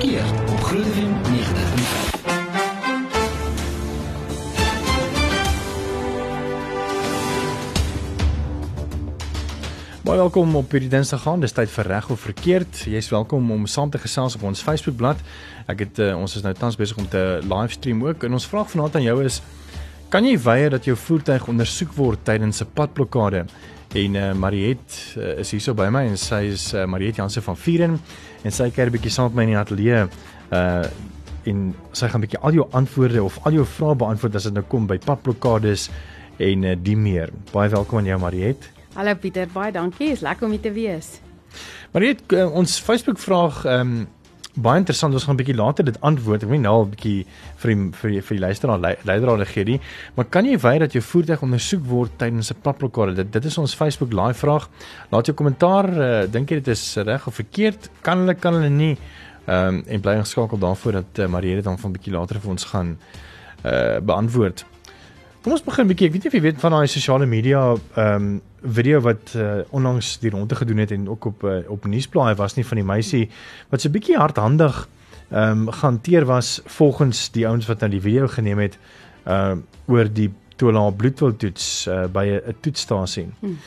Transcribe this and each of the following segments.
verkeer op FM 90.5. Baie welkom op hierdie Dinsdag gaan. Dis tyd vir reg of verkeerd. Jy's welkom om saam te gesels op ons Facebookblad. Ek het uh, ons is nou tans besig om te livestream ook. En ons vraag vanaand aan jou is: Kan jy weier dat jou voertuig ondersoek word tydens 'n padblokkade? En uh, Mariet uh, is hierso by my en sy is uh, Mariet Jansen van Vieren en sy kyk 'n bietjie saam met my in die ateljee uh en sy gaan 'n bietjie al jou antwoorde of al jou vrae beantwoord as dit nou kom by padblokkades en uh, die meer. Baie welkom aan jou Mariet. Hallo Pieter, baie dankie. Is lekker om hier te wees. Maar net uh, ons Facebook vraag ehm um, baie interessant. Ons gaan 'n bietjie later dit antwoord. Ek weet nou 'n bietjie vir die, vir die, vir die luisteraar leidrade gee die. Maar kan jy weier dat jou voertuig ondersoek word tydens 'n padblokkade? Dit dit is ons Facebook live vraag. Laat jou kommentaar. Uh, Dink jy dit is reg of verkeerd? Kan hulle kan hulle nie ehm um, en bly geskakel daarvoor dat uh, Marie dit dan van 'n bietjie later vir ons gaan uh beantwoord. Kom ons begin 'n bietjie. Ek weet nie of jy weet van daai sosiale media ehm um, video wat uh, onlangs die ronde gedoen het en ook op uh, op nuusblaaie was nie van die meisie wat so 'n bietjie hardhandig ehm um, gehanteer was volgens die ouens wat nou die video geneem het ehm uh, oor die toe hulle bloed wil toets uh, by 'n toetsstasie. Hmm.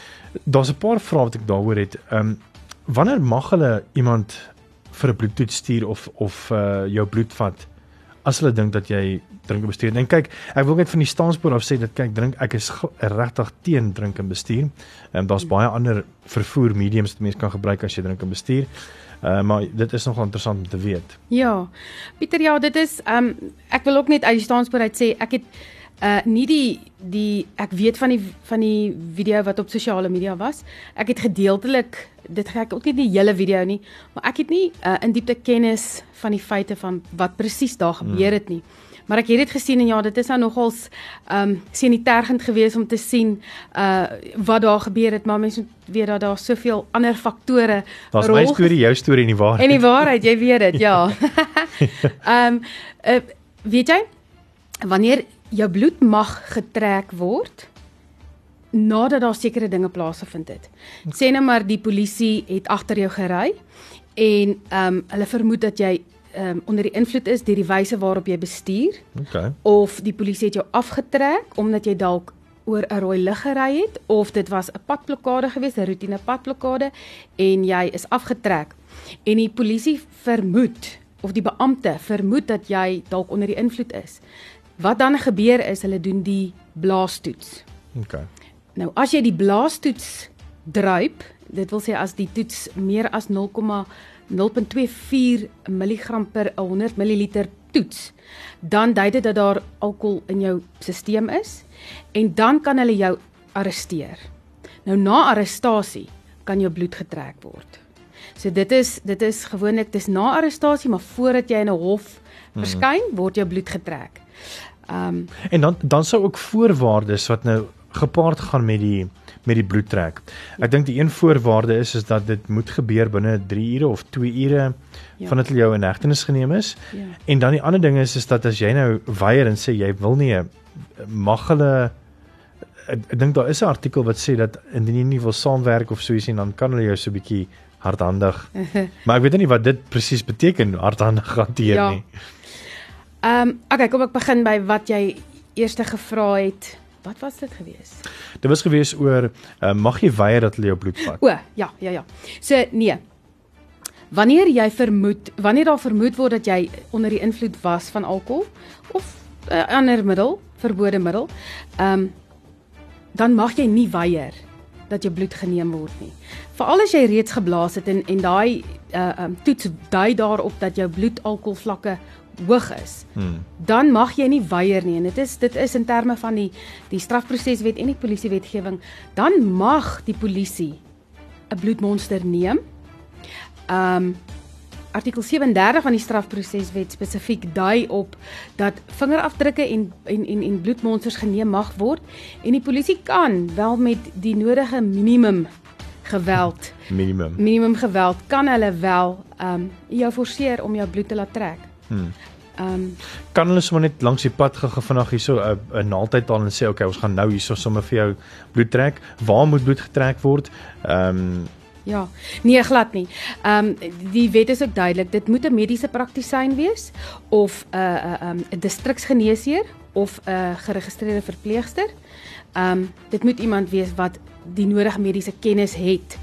Daar's 'n paar vrae wat ek daaroor het. Ehm um, wanneer mag hulle iemand vir 'n bloedtoets stuur of of uh, jou bloed vat as hulle dink dat jy drink en bestuur. En kyk, ek wil net van die staanspoor af sê dat kyk, drink ek is regtig teen drink en bestuur. Ehm um, daar's baie ander vervoer mediums wat mense kan gebruik as jy drink en bestuur. Uh, maar dit is nogal interessant om te weet. Ja. Pieter, ja, dit is ehm um, ek wil ook net uit die staanspoor uit sê ek het uh nie die die ek weet van die van die video wat op sosiale media was. Ek het gedeeltelik dit gek ook nie die hele video nie, maar ek het nie uh, in diepte kennis van die feite van wat presies daar gebeur hmm. het nie. Hmm. Maar ek het dit gesien en ja, dit is nou nogals ehm um, sanitergend geweest om te sien uh wat daar gebeur het, maar mense weet dat daar soveel ander faktore Daar's my storie, jou storie en die waarheid. En die waarheid, jy weet dit, ja. Ehm um, uh, weet jy wanneer jou bloed mag getrek word nadat daar sekere dinge plaasgevind het. Sê nou maar die polisie het agter jou gery en ehm um, hulle vermoed dat jy um, onder die invloed is deur die wyse waarop jy bestuur. Okay. Of die polisie het jou afgetrek omdat jy dalk oor 'n rooi lig gery het of dit was 'n padblokkade geweest, 'n roetine padblokkade en jy is afgetrek. En die polisie vermoed of die beampte vermoed dat jy dalk onder die invloed is. Wat dan gebeur is hulle doen die blaastoets. Okay. Nou as jy die blaastoets druip, dit wil sê as die toets meer as 0.24 mg per 100 ml toets, dan dui dit dat daar alkohol in jou stelsel is en dan kan hulle jou arresteer. Nou na arrestasie kan jou bloed getrek word. So dit is dit is gewoonlik dis na arrestasie, maar voordat jy in 'n hof mhm. verskyn, word jou bloed getrek. Ehm um, en dan dan sou ook voorwaardes wat nou gepaard gaan met die met die bloedtrek. Ek dink die een voorwaarde is is dat dit moet gebeur binne 3 ure of 2 ure ja. van dit jou in hegtenis geneem is. Ja. En dan die ander ding is is dat as jy nou weier en sê jy wil nie mag hulle ek, ek dink daar is 'n artikel wat sê dat indien jy nie wil saamwerk of so iets nie dan kan hulle jou so 'n bietjie hardhandig. maar ek weet nie wat dit presies beteken hardhandig hanteer ja. nie. Ehm um, okay, kom ek begin by wat jy eers gevra het. Wat was dit gewees? Dit was gewees oor uh, mag jy weier dat hulle jou bloed vat? O, ja, ja, ja. So nee. Wanneer jy vermoed, wanneer daar vermoed word dat jy onder die invloed was van alkohol of 'n uh, eh, ander middel, verbode middel, ehm um, dan mag jy nie weier dat jou bloed geneem word nie. Veral as jy reeds geblaas het en en daai uh um toets dui daarop dat jou bloedalkoholvlakke hoog is, hmm. dan mag jy nie weier nie en dit is dit is in terme van die die strafproseswet en die polisiewetgewing, dan mag die polisie 'n bloedmonster neem. Um artikel 37 van die strafproseswet spesifiek dui op dat vingerafdrukke en en en en bloedmonsters geneem mag word en die polisie kan wel met die nodige minimum geweld minimum minimum geweld kan hulle wel um jou forceer om jou bloed te laat trek. Hmm. Ehm um, kan hulle sommer net langs die pad gegaan vanaand hierso 'n 'n naaldtyd aan en sê okay, ons gaan nou hierso sommer vir jou bloed trek. Waar moet bloed getrek word? Ehm um, Ja, nee glad nie. Ehm um, die wet is ook duidelik. Dit moet 'n mediese praktisyn wees of 'n 'n 'n 'n distriksgeneesheer of 'n geregistreerde verpleegster. Ehm um, dit moet iemand wees wat die nodige mediese kennis het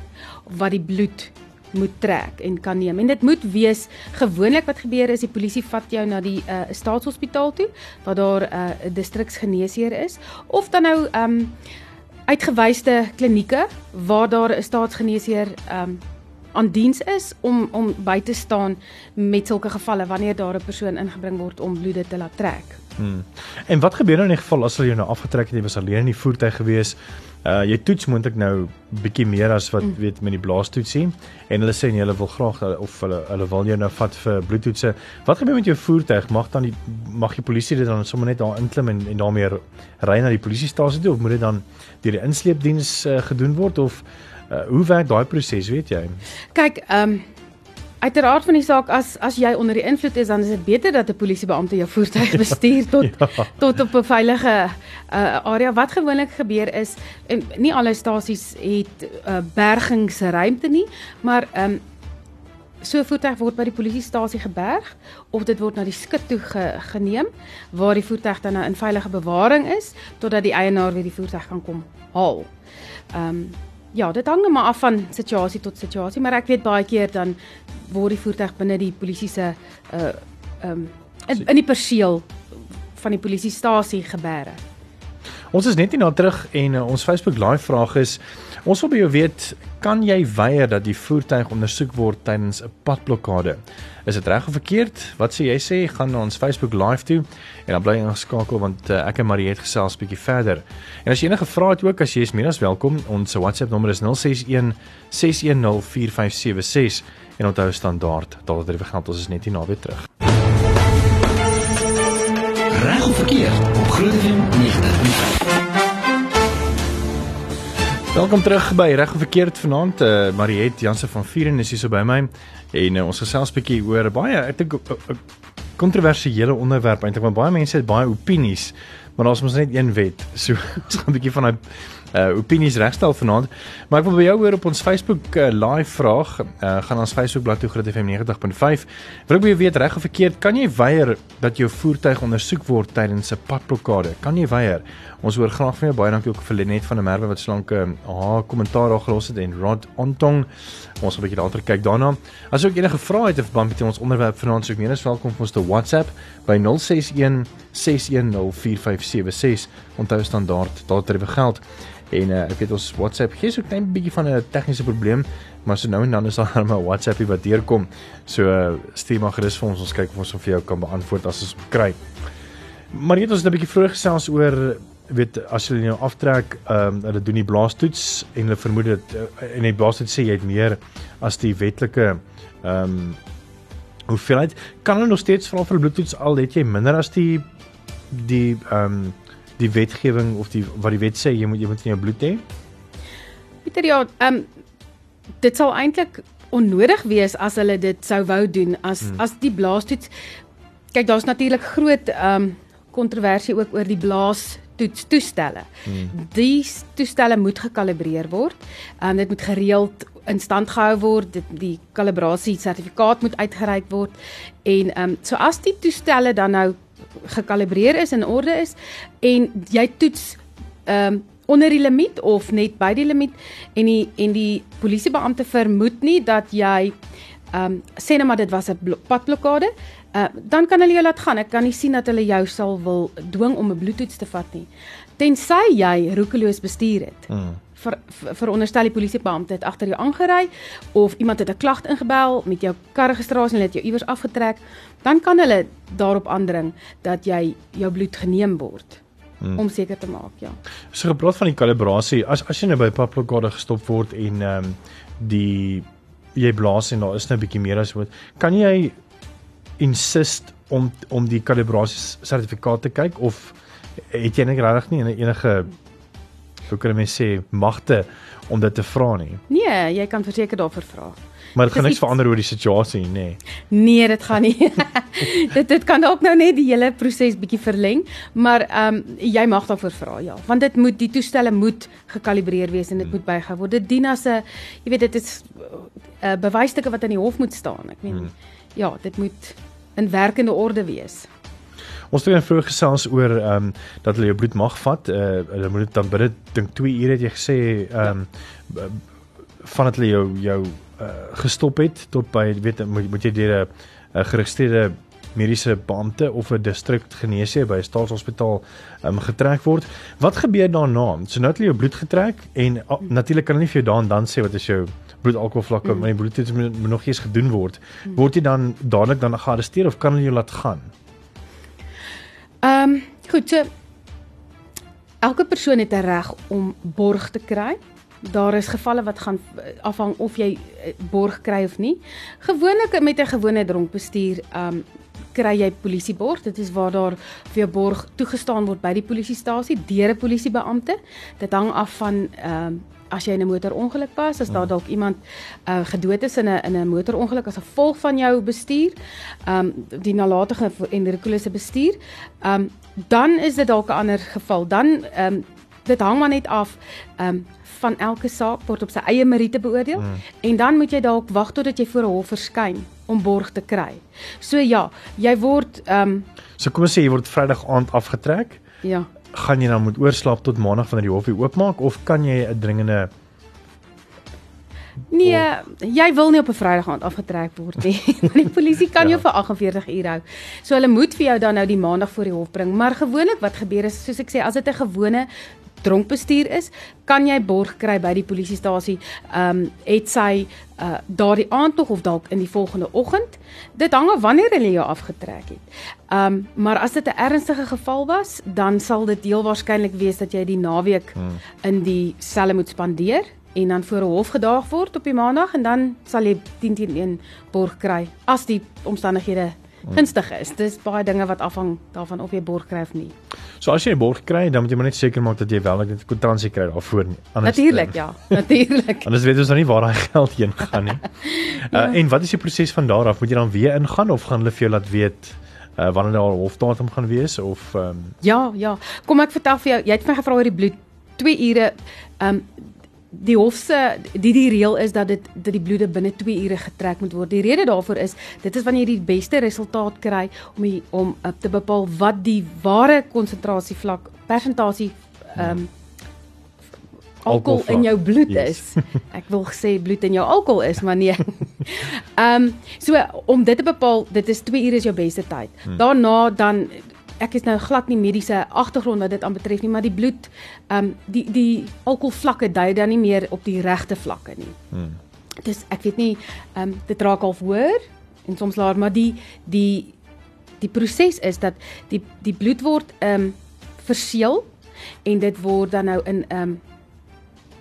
wat die bloed moet trek en kan neem. En dit moet wees gewoonlik wat gebeur is die polisie vat jou na die uh, staatshospitaal toe waar daar eh, 'n uh, distriksgeneesheer is of dan nou ehm um, uitgewyse klinieke waar daar 'n staatsgeneesheer ehm um, aan diens is om om by te staan met sulke gevalle wanneer daar 'n persoon ingebring word om bloede te laat trek. Hmm. En wat gebeur nou in die geval as hulle jou nou afgetrek het jy was alleen in die voertuig gewees? Uh jy toets moontlik nou bietjie meer as wat mm. weet met die blaastoetsie en hulle sê nee, hulle wil graag of hulle hulle wil jou nou vat vir bloedtoetse. Wat gebeur met jou voertuig? Mag dan die mag die polisie dit dan sommer net daar inklim en en daarmee ry na die polisiestasie toe of moet dit dan deur die insleepdiens uh, gedoen word of uh, hoe werk daai proses, weet jy? Kyk, ehm um, Uiteraard van die saak as as jy onder die invloed is dan is dit beter dat 'n polisiebeampte jou voertuig bestuur tot ja. tot op 'n veilige uh, area. Wat gewoonlik gebeur is en nie alle stasies het uh, bergingsruimte nie, maar ehm um, so 'n voertuig word by die polisiestasie geberg of dit word na die skut toe ge, geneem waar die voertuig dan nou in veilige bewaring is totdat die eienaar weer die voertuig kan kom haal. Ehm um, Ja, dit hang maar af van situasie tot situasie, maar ek weet baie keer dan word die voertuig binne die polisie se uh um in, in die perseel van die polisiestasie gebeere. Ons is net nie nou terug en uh, ons Facebook live vraag is ons wil by jou weet kan jy weier dat die voertuig ondersoek word tydens 'n padblokkade? Is dit reg of verkeerd? Wat sê jy sê gaan na ons Facebook live toe en dan bly ingeskakel want uh, ek en Marie het gesels bietjie verder. En as jy enige vrae het ook as jy is meer as welkom. Ons WhatsApp nommer is 061 610 4576 en onthou standaard dat dit weer geld ons is net hier naby terug. Reg of verkeerd op Groot FM 90.5. Welkom terug by Reg of Verkeerd vanaand. Uh, Mariet Jansen van Vieren is hier so by my en uh, ons gesels 'n bietjie oor baie ek dink 'n uh, uh, kontroversiële onderwerp eintlik want baie mense het baie opinies, maar daar's mos net een wet. So ons gaan 'n bietjie van 'n uh opinies regstel vanaand. Maar ek wil by jou hoor op ons Facebook uh, live vraag. Uh gaan ons Facebook bladsy toe Groot FM 90.5. Wil ek by jou weet reg of verkeerd, kan jy weier dat jou voertuig ondersoek word tydens 'n padblokkade? Kan jy weier? Ons hoor graag van jou. Baie dankie ook vir Lenet van der Merwe wat slanke haar kommentaar daar gelos het en Rod Ontong. Ons gaan 'n bietjie later kyk daarna. As ook enige vrae het of band met ons onderwerp vanaand, sou ek meer as welkom vir ons te WhatsApp by 061 610 4576. Onthou standaard daar terwyl geld. En uh, ek weet ons WhatsApp gee so 'n klein bietjie van 'n tegniese probleem, maar so nou en dan is daar 'n WhatsAppie wat deurkom. So uh, stuur maar gerus vir ons, ons kyk of ons vir jou kan beantwoord as ons kry. Maar net ons het 'n bietjie vroeër gesels oor weet as hulle jou aftrek, ehm um, hulle doen die blaastoets en hulle vermoed dit uh, en die blaastoets sê jy het meer as die wetlike ehm um, hoeveelheid kan hulle nog steeds vra vir 'n bloedtoets al het jy minder as die die ehm um, die wetgewing of die wat die wet sê jy moet jy moet in jou bloed hê? Pieter ja, ehm um, dit sal eintlik onnodig wees as hulle dit sou wou doen as hmm. as die blaastoets kyk daar's natuurlik groot ehm um, kontroversie ook oor die blaas toets toestelle. Hmm. Die toestelle moet gekalibreer word. Ehm um, dit moet gereeld in stand gehou word. Dit die kalibrasie sertifikaat moet uitgereik word en ehm um, so as die toestelle dan nou gekalibreer is en in orde is en jy toets ehm um, onder die limiet of net by die limiet en die en die polisiebeampte vermoed nie dat jy ehm um, sê net maar dit was 'n padblokkade uh, dan kan hulle jou laat gaan. Ek kan nie sien dat hulle jou sal wil dwing om 'n bloedtoets te vat nie. Tensy jy roekeloos bestuur het hmm vir veronderstel die polisiebeampte het agter jou aangery of iemand het 'n klag ingebel met jou karregistrasie en het jou iewers afgetrek, dan kan hulle daarop aandring dat jy jou bloed geneem word. Hmm. om seker te maak, ja. So gepraat van die kalibrasie, as as jy nou by paplokade gestop word en ehm um, die jy blaas en daar is nou 'n bietjie meer as wat, kan jy insist om om die kalibrasie sertifikaat te kyk of het jy net regtig nie enige hoe kan mense sê magte om dit te vra nie. Nee, jy kan verseker daarvoor vra. Maar dit gaan niks iets- verander oor die situasie nie. Nee. Nee, dit gaan nie. dit dit kan dalk nou net die hele proses bietjie verleng, maar ehm um, jy mag daarvoor vra ja, want dit moet die toestelle moet gekalibreer wees en dit moet bygehou word. Dit dien as 'n jy weet dit is 'n uh, bewysstukke wat in die hof moet staan. Ek meen Hmm. ja, dit moet in werkende orde wees. Ons het vroeër gesels oor ehm um, dat hulle jou bloed mag vat. Uh, hulle moet dit dan binne dink 2 ure het jy gesê ehm um, vandat hulle jou jou uh, gestop het tot by weet moet, moet jy deur 'n uh, geregistreerde mediese beampte of 'n distrik geneesheer by 'n staatshospitaal um, getrek word. Wat gebeur daarna? So nou het hulle jou bloed getrek en uh, natuurlik kan hulle nie vir jou dan dan sê wat is jou bloedalkoholvlakke, mm. die bloedtoets moet, moet nog eers gedoen word. Word jy dan dadelik dan gearresteer of kan hulle jou laat gaan? Ehm um, goed, so elke persoon het 'n reg om borg te kry. Daar is gevalle wat gaan eh, afhang of jy eh, borg kry of nie. Gewoonlik met 'n gewone dronkbestuur, ehm um, kry jy polisieborg. Dit is waar daar vir jou borg toegestaan word by die polisiestasie deur 'n polisiebeampte. Dit hang af van ehm um, as jy in 'n motorongeluk was, as daar dalk iemand uh, gedood is in 'n in 'n motorongeluk as gevolg van jou bestuur, ehm um, die nalatige en rekulose bestuur, ehm um, dan is dit dalk 'n ander geval. Dan ehm um, dit hang maar net af ehm um, van elke saak word op sy eie meriete beoordeel mm. en dan moet jy dalk wag totdat jy voor 'n hof verskyn om borg te kry. So ja, jy word ehm um, So kom ons sê jy word Vrydag aand afgetrek. ja, Gaan jy dan moet oorslaap tot Maandag wanneer die hof weer oopmaak of kan jy 'n dringende Nee, jy wil nie op 'n Vrydag aand afgetrek word nie. Want die polisie kan Ja. jou vir 48 uur hou. So hulle moet vir jou dan nou die maandag voor die hof bring. Maar gewoonlik wat gebeur is soos ek sê, as dit 'n gewone dronkbestuur is, kan jy borg kry by die polisiestasie. Ehm um, het sy uh daardie aand nog of dalk in die volgende oggend. Dit hang af wanneer hulle jou afgetrek het. Ehm um, maar as dit 'n ernstige geval was, dan sal dit heel waarskynlik wees dat jy die naweek Hmm. in die selle moet spandeer en dan voor 'n hof gedaag word op die maandag en dan sal jy 10 teen 1 borg kry as die omstandighede gunstig is. Dis baie dinge wat afhang daarvan of jy borg kry of nie. So as jy 'n borg kry, dan moet jy maar net seker maak dat jy wel net kwitansie kry daarvoor nie. Natuurlik, ja, natuurlik. Anders weet ons nou nie waar daai geld heen gaan nie. Uh, en wat is die proses van daar af? Moet jy dan weer ingaan of gaan hulle vir jou laat weet uh, wanneer daar 'n hofdatum gaan wees of ehm um, Ja, ja. Kom ek vertel vir jou, jy het my gevra oor die bloed 2 ure. Ehm um, die hof se die die reël is dat dit dat die bloede binne 2 ure getrek moet word. Die rede daarvoor is dit is wanneer jy die beste resultaat kry om die, om uh, te bepaal wat die ware konsentrasie vlak persentasie ehm um, alkohol in jou bloed Yes. is. Ek wil sê bloed in jou alkohol is, maar nee. Ehm um, so om dit te bepaal, dit is 2 ure is jou beste tyd. Hmm. Daarna dan ek is nou glad nie mediese agtergrond wat dit aanbetref nie, maar die bloed ehm um, die die alkoholvlakke dui dan nie meer op die regte vlakke nie. hmm. Dis ek weet nie ehm um, dit raak al hoër en soms laer, maar die die die proses is dat die die bloed word ehm um, verseël en dit word dan nou in ehm um,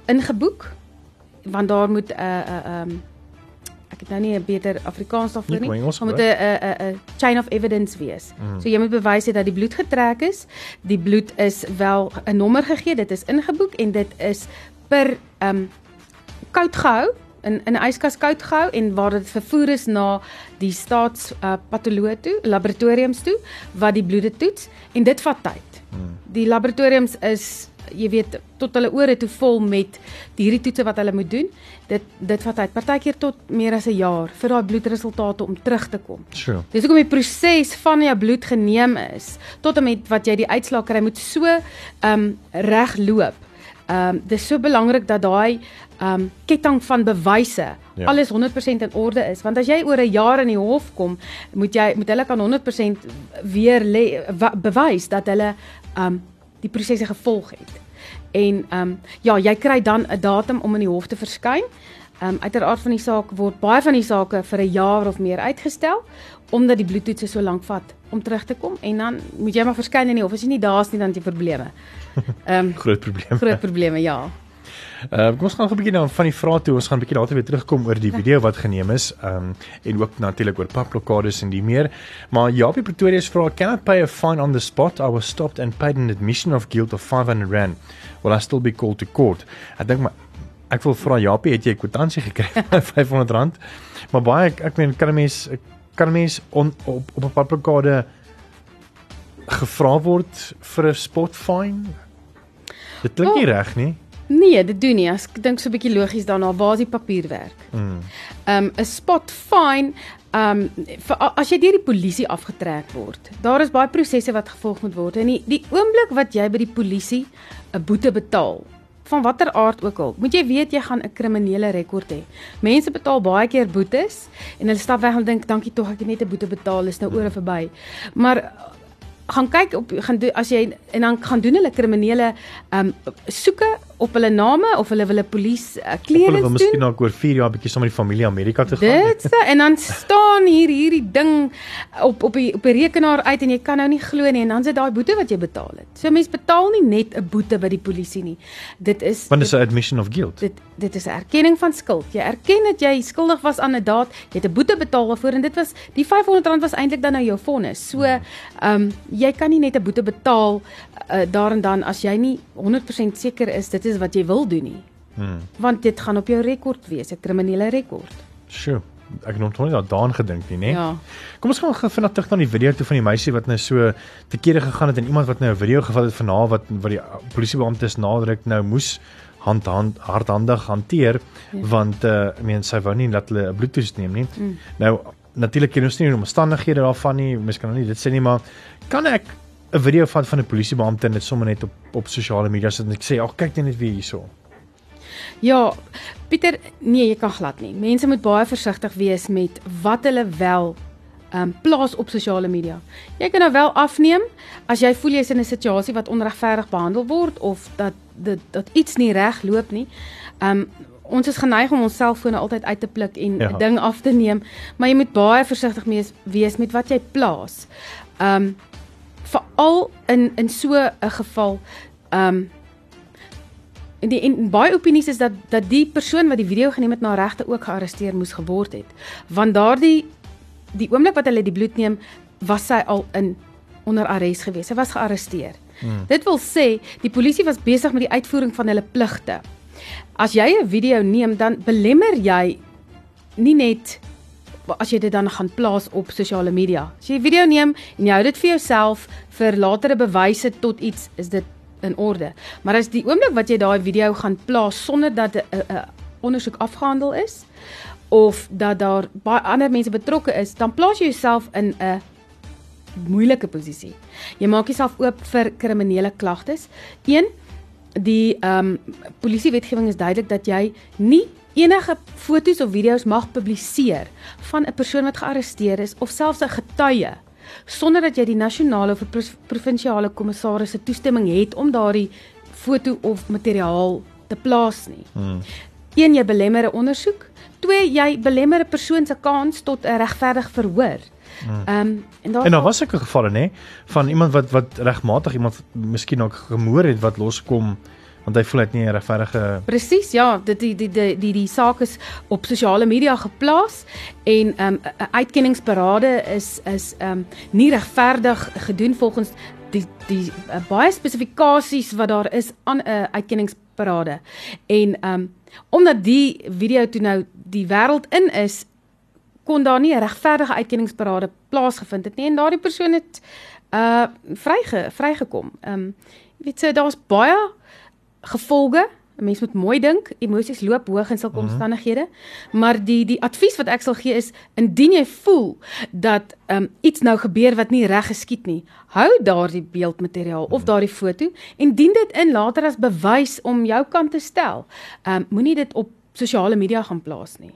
ingeboek want daar moet 'n uh, 'n uh, ehm um, ek het nou nie 'n beter Afrikaans daarvoor nie. Daar moet. 'n 'n 'n 'n chain of evidence wees. Mm. So jy moet bewys hê dat die bloed getrek is. Die bloed is wel 'n nommer gegee, dit is ingeboek en dit is per ehm um, koud gehou in in 'n yskas koud gehou en waar dit vervoer is na die staats uh, patoloog toe, laboratoriums toe wat die bloede toets en dit vat tyd. Hmm. Die laboratoriums is jy weet tot hulle ore toe vol met die hierdie toetse wat hulle moet doen. Dit dit vat tyd, partykeer tot meer as 'n jaar vir daai bloedresultate om terug te kom. Sure. Dis hoekom die proses van jou bloed geneem is tot en met wat jy die uitslag kry moet so ehm um, reg loop. Ehm um, dis so belangrik dat daai ehm um, ketting van bewyse Ja. ja. alles 100% in orde is want as jy oor 'n jaar in die hof kom, moet jy moet hulle kan 100% weer le, wa, bewys dat hulle ehm um, die prosesse gevolg het. En ehm um, ja, jy kry dan 'n datum om in die hof te verskyn. Ehm um, uiteraard van die saak word baie van die sake vir 'n jaar of meer uitgestel omdat die bloedtoetse so lank vat om terug te kom en dan moet jy maar verskyn in die hof. As jy nie daar's nie dan het jy probleme. Ehm um, Groot probleem. groot probleme, ja. Uh, kom ons gaan 'n bietjie dan van die vrae toe. Ons gaan 'n bietjie later weer terugkom oor die video wat geneem is. Um en ook natuurlik oor papblokkades en die meer. Maar Japie Pretoria vra, "Can I pay a fine on the spot? I was stopped and paid an admission of guilt of 500 rand. Will I still be called to court?" Ek dink maar Ek wil vra Japie, het jy kwitansie gekry van R500? Maar baie ek, ek meen kan 'n mens kan 'n mens on, op op 'n padplekade gevra word vir 'n spot fine? Dit klink nie Oh. reg nie. Nee, dit doen nie. As ek dink so 'n bietjie logies daarna, waar is die papierwerk? Mm. Um 'n spot fine, um vir, as jy deur die polisie afgetrek word. Daar is baie prosesse wat gevolg moet word en die, die oomblik wat jy by die polisie 'n boete betaal van watter aard ook al. Moet jy weet jy gaan 'n kriminele rekord hê. Mense betaal baie keer boetes en hulle stap weg en dink dankie tog ek het net 'n boete betaal, is nou oor en verby. Maar gaan kyk op gaan doen as jy en dan gaan doen hulle kriminele ehm um, soeke op hulle name of hulle wil 'n polisie uh, Hulle wil miskien doen. dalk oor 4 jaar bietjie saam met die familie Amerika toe gaan. Dit se en dan staan hier hierdie ding op op die op die rekenaar uit en jy kan nou nie glo nie en dan sit daai boete wat jy betaal het. So mense betaal nie net 'n boete by die polisie nie. Dit is Want dit is 'n admission of guilt. dit dit is 'n erkenning van skuld. Jy erken dat jy skuldig was aan 'n daad, jy het 'n boete betaal daarvoor en dit was die R500 was eintlik dan nou jou vonnis. So, ehm um, jy kan nie net 'n boete betaal uh, daar en dan as jy nie 100% seker is dit is wat jy wil doen nie. Hmm. Want dit gaan op jou rekord wees, 'n kriminele rekord. Sure. Ek het nog nooit daaraan gedink nie, né? Ja. Kom ons gaan gou vinnig terug na die video toe van die meisie wat nou so te kere gegaan het en iemand wat nou 'n video gevat het van haar wat wat die polisiebeamptes nadruk nou moes hand hand hardhandig hanteer ja. want uh ek meen sy wou nie dat hulle 'n bloedtoets neem nie. Mm. Nou natuurlik ken ons nie die omstandighede daarvan nie. Mens kan nou nie dit sê nie, maar kan ek 'n video vat van 'n polisiebeampte en dit sommer net op op sosiale media sit en ek sê ag kyk net weer hierso. Ja, Pieter, nee, jy kan glad nie. Mense moet baie versigtig wees met wat hulle wel um, plaas op sosiale media. Jy kan nou wel afneem as jy voel jy's in 'n situasie wat onregverdig behandel word of dat dit dat iets nie reg loop nie. Um, ons is geneig om ons selfone altyd uit te pluk en Ja. ja. ding af te neem, maar jy moet baie versigtig wees, wees met wat jy plaas. Um, veral in in so 'n geval ehm um, En die en baie opinies is dat dat die persoon wat die video geneem het na regte ook gearresteer moes geword het. Want daardie die oomblik wat hulle die bloed neem, was sy al in onder arrest gewees. Sy was gearresteer. Hmm. Dit wil sê die polisie was besig met die uitvoering van hulle pligte. As jy 'n video neem, dan belemmer jy nie net as jy dit dan gaan plaas op sosiale media. As jy 'n video neem en jy hou dit vir jouself vir latere bewyse tot iets, is dit in orde. Maar as die oomblik wat jy daai video gaan plaas sonder dat 'n ondersoek afgehandel is of dat daar baie ander mense betrokke is, dan plaas jy jouself in 'n moeilike posisie. Jy maak jouself oop vir kriminele klagtes. Een die ehm um, polisiewetgewing is duidelik dat jy nie enige foto's of video's mag publiseer van 'n persoon wat gearresteer is of selfs 'n getuie sonder dat jy die nasionale of pro provinsiale kommissaris se toestemming het om daardie foto of materiaal te plaas nie. Hmm. Een jy belemmer 'n ondersoek, twee jy belemmer 'n persoon se kans tot 'n regverdige verhoor. Ehm um, en daar En daar was sulke gevalle nê van iemand wat wat regmatig iemand miskien ook gemoor het wat loskom want hy voel het nie 'n regverdige Presies, ja, dit die die die die die saak is op sosiale media geplaas en ehm um, 'n uitkenningsberade is is ehm um, nie regverdig gedoen volgens die die uh, baie spesifikasies wat daar is aan 'n uh, uitkenningsberade. En ehm um, omdat die video toe nou die wêreld in is, kon daar nie 'n regverdige uitkenningsberade plaasgevind het nie en daardie persoon het uh vryge vrygekom. Ehm um, jy weet so daar's baie gevolge. 'n Mens moet mooi dink. Emosies loop hoog in sulke mm -hmm. omstandighede. Maar die die advies wat ek sal gee is indien jy voel dat um, iets nou gebeur wat nie reg geskied nie, hou daardie beeldmateriaal of daardie foto en dien dit in later as bewys om jou kant te stel. Um moenie dit op sosiale media gaan plaas nie.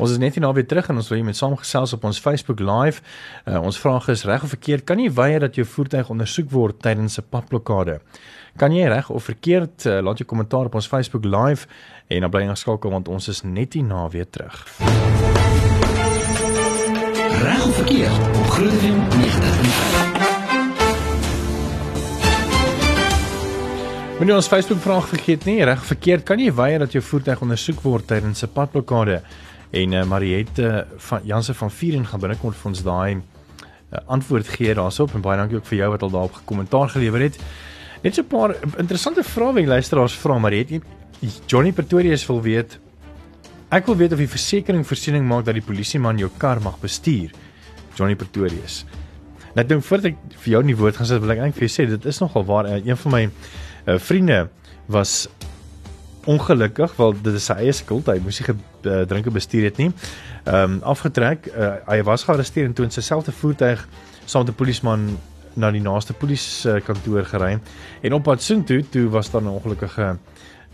Ons is net hier na weer terug en ons wil hier met saamgesels op ons Facebook Live. Uh, ons vraag is reg of verkeerd, kan jy weier dat jou voertuig ondersoek word tydens 'n padblokkade? Kan jy reg of verkeerd uh, laat jou kommentaar op ons Facebook Live en dan bly ingeskakel want ons is net hier na weer terug. Reg of verkeerd op Groot FM 90.5. Moenie ons Facebook vraag vergeet nie, reg of verkeerd, kan jy weier dat jou voertuig ondersoek word tydens 'n padblokkade? En uh, Mariette van Janse van Vieren gaan binnekort vir ons daai uh, antwoord gee daarop en baie dankie ook vir jou wat al daarop gekommentaar gelewer het. Net so 'n paar interessante vrae wat luisteraars vra, Mariette. Johnny Pretorius wil weet Ek wil weet of die versekerings voorsiening maak dat die polisieman jou kar mag bestuur. Johnny Pretorius. Nou dink voordat ek vir jou in die woord gaan sit, wil ek eintlik vir jou sê dit is nogal waar een van my uh, vriende was ongelukkig wel dit is sy eie skuld hy moes nie gedrinke bestuur het nie. Ehm um, afgetrek uh, hy was gearresteer en toe in sy selfde voertuig saam met 'n polisieman na die naaste polisiekantoor gery en op pad soontoe toe was daar 'n ongelukkige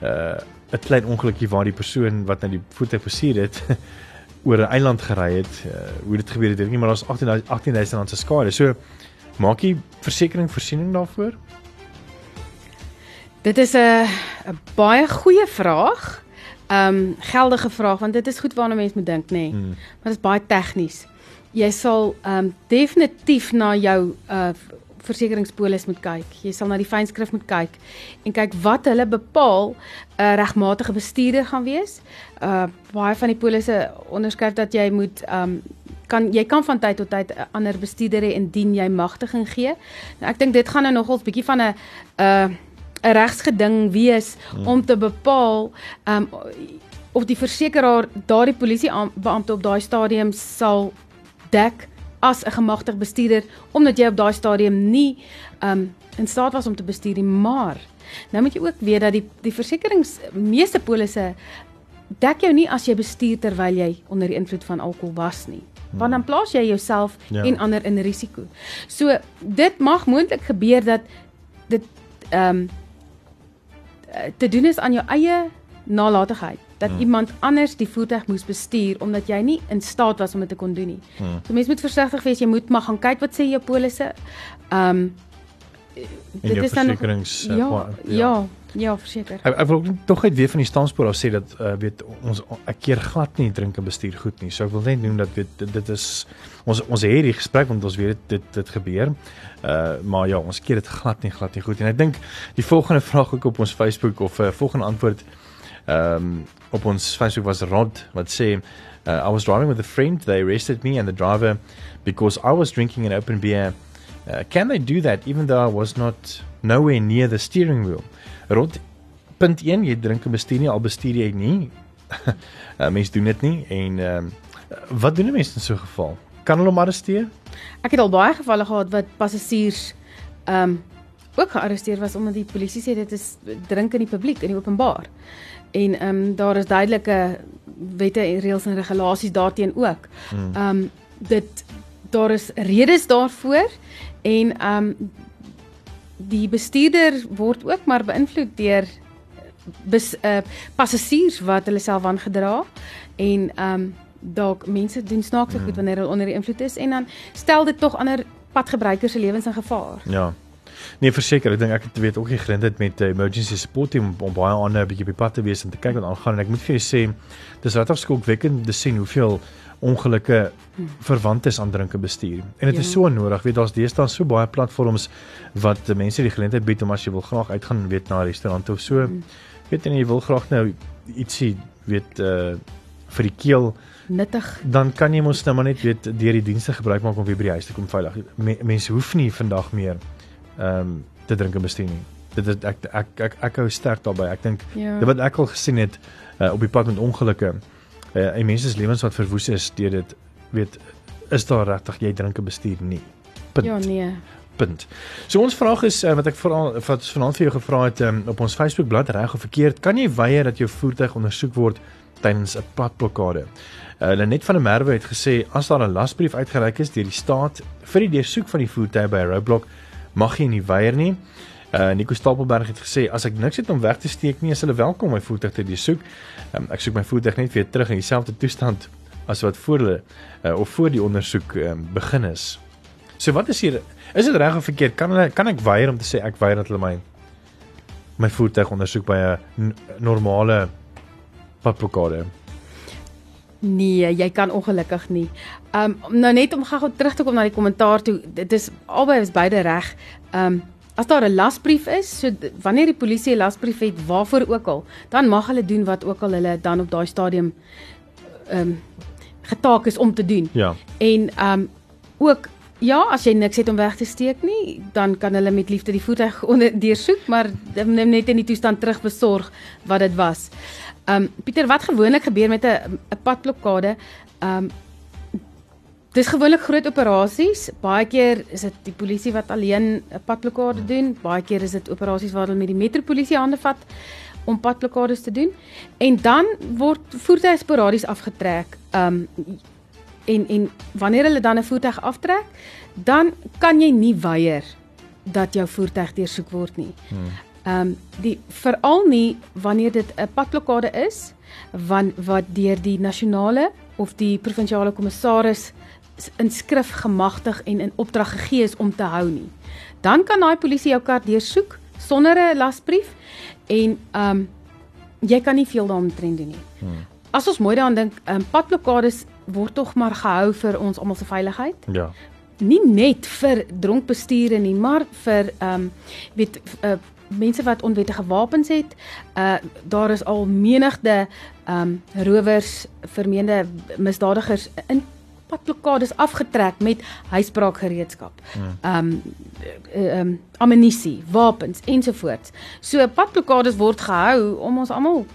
uh 'n klein ongelukkie waar die persoon wat na die voertuig bestuur het oor 'n eiland gery het. Uh, hoe dit gebeur het, weet ek nie, maar daar's 18000 18000 rand se skade. So maak jy versekerings voorsiening daarvoor? Dit is 'n baie goeie vraag. Um geldige vraag want dit is goed waarna mense moet dink, nê. Nee. Hmm. Maar dit is baie tegnies. Jy sal um definitief na jou uh versekeringspolis moet kyk. Jy sal na die fynskrif moet kyk en kyk wat hulle bepaal 'n uh, regmatige bestuurder gaan wees. Uh baie van die polisse onderskryf dat jy moet um kan jy kan van tyd tot tyd 'n ander bestuurder hê indien jy magtiging gee. Nou ek dink dit gaan nou nogals bietjie van 'n uh 'n regsgeding wees hmm. om te bepaal um of die versekeraar daardie polisie beampte op daai stadium sal dek as 'n gemagtigde bestuurder omdat jy op daai stadium nie um in staat was om te bestuur nie maar nou moet jy ook weet dat die die versekerings meeste polisse dek jou nie as jy bestuur terwyl jy onder die invloed van alkohol was nie hmm. want dan plaas jy jouself ja. en ander in risiko. So dit mag moontlik gebeur dat dit um te doen is aan jou eie nalatigheid dat hmm. iemand anders die voertuig moes bestuur omdat jy nie in staat was om dit te kon doen nie. Hmm. So mense moet versigtig wees, jy moet maar gaan kyk wat sê jou polisse. Ehm um, dit is dan ja, ja, ja, ja, verseker. Ek, ek wil ook tog net weer van die standspoor af sê dat uh, weet ons ek keer glad nie drink en bestuur goed nie. So ek wil net noem dat weet dit, dit is ons ons het hierdie gesprek want ons weet dit dit, dit gebeur. Uh maar ja, ons keer dit glad nie glad nie goed en ek dink die volgende vraag ook op ons Facebook of 'n uh, volgende antwoord ehm um, op ons Facebook was Rod wat sê uh, I was driving with a friend they arrested me and the driver because I was drinking an open beer uh, can they do that even though I was not nowhere near the steering wheel. Rod punt 1 jy drink en bestuur nie al bestuur jy nie. Uh, mense doen dit nie en ehm um, wat doen mense in so 'n geval? Kan hulle hom arresteer? Ek het al baie gevalle gehad wat passasiers ehm um, ook gearresteer was omdat die polisie sê dit is drink in die publiek in die openbaar. En ehm um, daar is duidelike wette en reëls en regulasies daarteen ook. Hmm. Ehm um, dit daar is redes daarvoor en ehm um, die bestuurder word ook maar beïnvloed deur bes, uh, passasiers wat hulle self aangedra en ehm um, dalk mense doen snaakse goed hmm. wanneer hulle onder die invloed is en dan stel dit tog ander padgebruikers se lewens in gevaar. Ja. Nee, verseker, ek dink ek het weet ook nie geleentheid met uh, emergency support team om, om baie ander 'n bietjie op die pad te wees en te kyk wat aangaan en ek moet vir jou sê dis regtig skokwekkend te sien hoeveel ongelukke verwant is aan drinke bestuur. En dit ja. is so nodig. Weet daar's deesdae so baie platforms wat mense die geleentheid bied om as jy wil graag uitgaan weet na 'n restaurant of so. Hmm. Weet en jy wil graag nou ietsie weet uh vir die keel nuttig. Dan kan jy mos nou maar net weet deur die dienste gebruik maak om weer by die huis te kom veilig. Mense hoef nie vandag meer ehm um, te drink en bestuur nie. Dit is ek ek ek ek hou sterk daarbey. Ek dink ja. wat ek al gesien het uh, op die pad met ongelukke uh, en mense se lewens wat verwoes is deur dit weet is daar regtig jy drink en bestuur nie. Punt. Ja nee. Punt. So ons vraag is uh, wat ek veral wat vanaand vir jou gevra het um, op ons Facebook bladsy reg of verkeerd, kan jy weier dat jou voertuig ondersoek word tydens 'n padblokkade? Uh, hulle net van der Merwe het gesê as daar 'n lasbrief uitgereik is deur die staat vir die deursoek van die voertuig by 'n roadblock mag jy nie weier nie. Uh Nico Stapelberg het gesê as ek niks het om weg te steek nie, is hulle welkom my voertuig te besoek. Um, ek soek my voertuig net weer terug in dieselfde toestand as wat voor hulle uh, of voor die ondersoek um, begin is. So wat is hier is dit reg of verkeerd? Kan hulle kan ek weier om te sê ek weier dat hulle my my voertuig ondersoek by 'n normale padblokkade? Nee, jy kan ongelukkig nie. Um nou net om gou terug te kom na die kommentaar toe, dit is albei is beide reg. Um as daar 'n lasbrief is, so wanneer die polisie 'n lasbrief het waarvoor ook al, dan mag hulle doen wat ook al hulle dan op daai stadium um getaak is om te doen. Ja. En um ook Ja, as jy niks het om weg te steek nie, dan kan hulle met liefde die voertuig onder deursoek, maar neem net in die toestand terug besorg wat dit was. Ehm um, Pieter, wat gewoonlik gebeur met 'n 'n padblokkade? Ehm um, Dis gewoonlik groot operasies. Baie keer is dit die polisie wat alleen 'n padblokkade doen. Baie keer is dit operasies waar hulle met die metropolisie hande vat om padblokkades te doen. En dan word voertuie sporadies afgetrek. Um en en wanneer hulle dan 'n voertuig aftrek, dan kan jy nie weier dat jou voertuig deursoek word nie. Hmm. Um die veral nie wanneer dit 'n padblokkade is van wat deur die nasionale of die provinsiale kommissaris in skrif gemagtig en in opdrag gegee is om te hou nie. Dan kan daai polisie jou kar deursoek sonder 'n lasbrief en um jy kan nie veel daaromtrent doen nie. Hmm. As ons mooi daaraan dink, um, padblokkades word tog maar gehou vir ons almal se veiligheid. Ja. Nie net vir dronk bestuure nie, maar vir um weet uh, mense wat onwettige wapens het. Uh daar is al menigde um rowers, vermeende misdadigers in padblokkades afgetrek met huisbraakgereedskap. Ehm um, ehm um, ammunisie, wapens ensovoorts. So padblokkades word gehou om ons almal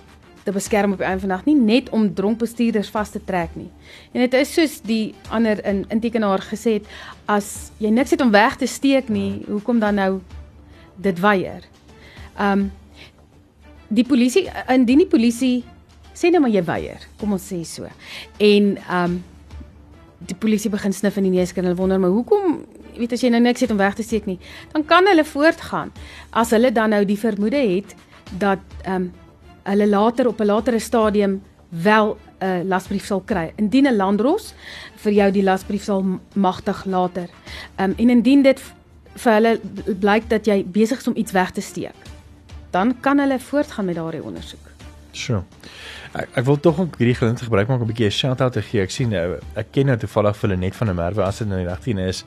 te beskerm op die einde van die dag, nie net om dronk bestuurders vas te trek nie. En dit is soos die ander in intekenaar gesê het, as jy niks het om weg te steek nie, hoekom dan nou dit weier? Ehm um, die polisie indien die polisie sê net maar jy weier, kom ons sê so. En ehm um, die polisie begin snif in die neus kan hulle wonder maar hoekom weet as jy nou niks het om weg te steek nie dan kan hulle voortgaan as hulle dan nou die vermoede het dat ehm um, hulle later op 'n latere stadium wel 'n uh, lasbrief sal kry indien 'n landros vir jou die lasbrief sal magtig later ehm um, en indien dit vir hulle blyk dat jy besig is om iets weg te steek dan kan hulle voortgaan met daardie ondersoek Sure. Ek, ek wil tog ook hierdie geleentheid gebruik maak om 'n bietjie 'n shout-out te gee. Ek sien nou ek ken nou toevallig vir net van 'n merwe as dit nou die 18 is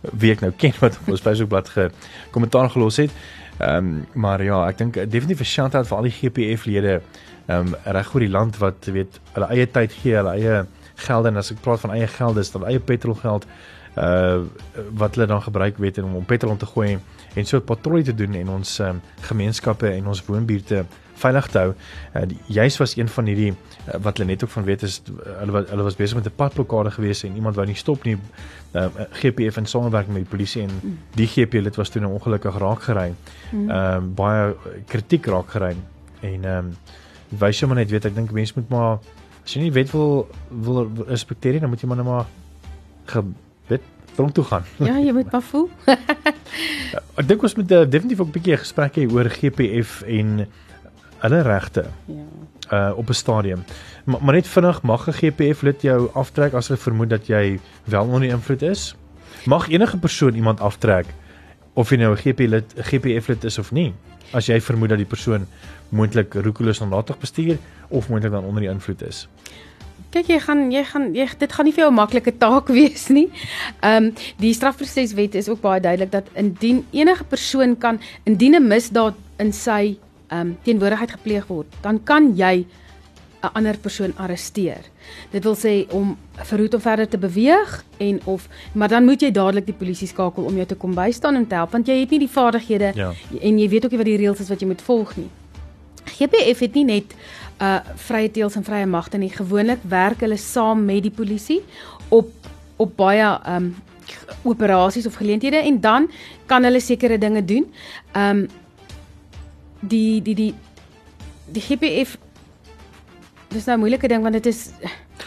wie ek nou ken wat op ons Facebookblad ge kommentaar gelos het. Ehm um, maar ja, ek dink definitief 'n shout-out vir al die GPF lede ehm um, reg oor die land wat weet hulle eie tyd gee, hulle eie gelde en as ek praat van eie gelde, is dit eie petrolgeld uh wat hulle dan gebruik weet om om petrol te gooi en so 'n patrollie te doen en ons um, gemeenskappe en ons woonbuurte veilig te hou. Uh, Juist was een van hierdie uh, wat hulle net ook van weet is hulle wat hulle was besig met 'n padblokkade gewees en iemand wou nie stop nie. Uh, GPF in samewerking met die polisie en mm. die GP lid was toe nou ongelukkig raak gery. Mm. Ehm uh, baie kritiek raak gery en ehm um, wys jy maar net weet ek dink mense moet maar as jy nie wet wil wil respekteer nie dan moet jy maar net maar gebid tronk toe gaan. Ja, jy moet maar voel. ek dink ons moet uh, definitief ook 'n bietjie gesprek hê oor GPF en hulle regte. Ja. Uh op 'n stadium. Maar, maar net vinnig mag 'n GPF lid jou aftrek as hulle vermoed dat jy wel onder invloed is? Mag enige persoon iemand aftrek of jy nou 'n GP lid, GPF lid is of nie? As jy vermoed dat die persoon moontlik roekeloos onlatig bestuur of moontlik dan onder die invloed is. Kyk jy gaan jy gaan jy dit gaan nie vir jou 'n maklike taak wees nie. Ehm um, die strafproseswet is ook baie duidelik dat indien enige persoon kan indien 'n misdaad in sy um, teenwoordigheid gepleeg word, dan kan jy 'n ander persoon arresteer. Dit wil sê om verhoed om verder te beweeg en of maar dan moet jy dadelik die polisie skakel om jou te kom bystaan en te help want jy het nie die vaardighede ja. en jy weet ook nie wat die reëls is wat jy moet volg nie. GPF het nie net uh vrye teels en vrye magte nie. Gewoonlik werk hulle saam met die polisie op op baie um operasies of geleenthede en dan kan hulle sekere dinge doen. Um die die die die GPF dis nou 'n moeilike ding want dit is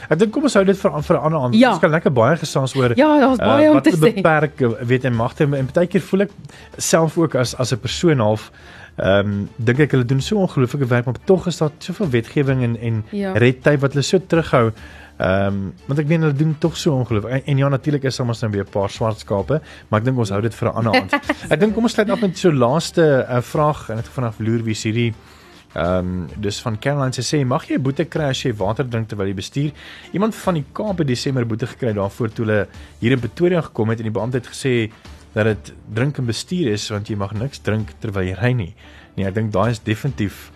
Ek dink kom ons hou dit vir vir 'n ander aand. Ja. Ons kan lekker baie gesels oor Ja, daar's uh, baie uh, om te sê. Beperk weet en magte en baie keer voel ek self ook as as 'n persoon half ehm um, dink ek hulle doen so ongelooflike werk maar tog is daar soveel wetgewing en en ja. red tape wat hulle so terughou. Ehm um, want ek meen hulle doen tog so ongelooflik. En, en ja natuurlik is daar mos nou weer 'n paar swart skape, maar ek dink ons hou dit vir 'n ander aand. ek dink kom ons sluit af met so laaste uh, vraag en dit vanaf loer wie hierdie ehm um, dus van Caroline se sê mag jy 'n boete kry as jy water drink terwyl jy bestuur? Iemand van die Kaap het Desember boete gekry daarvoor toe hulle hier in Pretoria gekom het en die beampte het gesê dat dit drink en bestuur is want jy mag niks drink terwyl jy ry nie. Nee, ek dink daai is definitief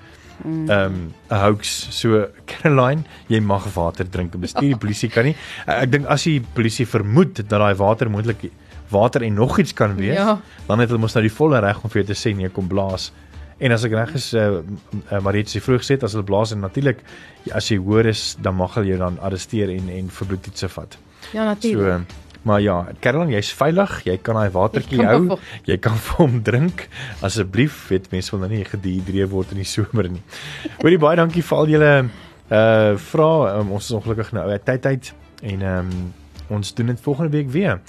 ehm um, 'n hoax. So Caroline, jy mag water drink en bestuur die polisie kan nie. Ek dink as die polisie vermoed dat daai water moontlik water en nog iets kan wees, Ja. dan het hulle mos nou die volle reg om vir jou te sê nee, kom blaas. En as ek reg is, uh, uh, maar dit is vroeg gesê as hulle blaas en natuurlik as jy hoor is, dan mag hulle jou dan arresteer en en vir bloedtoetse vat. Ja, So, natuurlik. uh, maar ja, Caroline, jy's veilig. Jy kan daai watertjie hou. Jy kan vir hom drink. Asseblief, weet mense wil nou nie gedehidreer word in die somer nie. Hoorie baie dankie vir al julle uh vrae. Um, ons is ongelukkig nou uit tyd uit en ehm um, ons doen dit volgende week weer.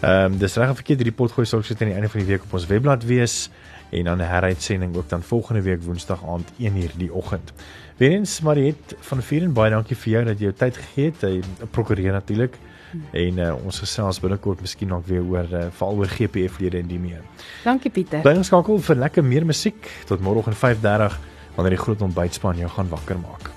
Ehm um, dis reg of verkeerd hierdie potgooi sal sit aan die einde van die week op ons webblad wees en dan 'n heruitsending ook dan volgende week woensdag aand 1uur die oggend. Weerens Mariet van Vieren baie dankie vir jou dat jy jou tyd gegee het. Jy prokureer natuurlik en uh, ons gesels binnekort miskien dalk weer oor uh, veral oor GPF lede en die meer. Dankie Pieter. Bly ingeskakel vir lekker meer musiek tot môreoggend 5:30 wanneer die groot ontbytspan jou gaan wakker maak.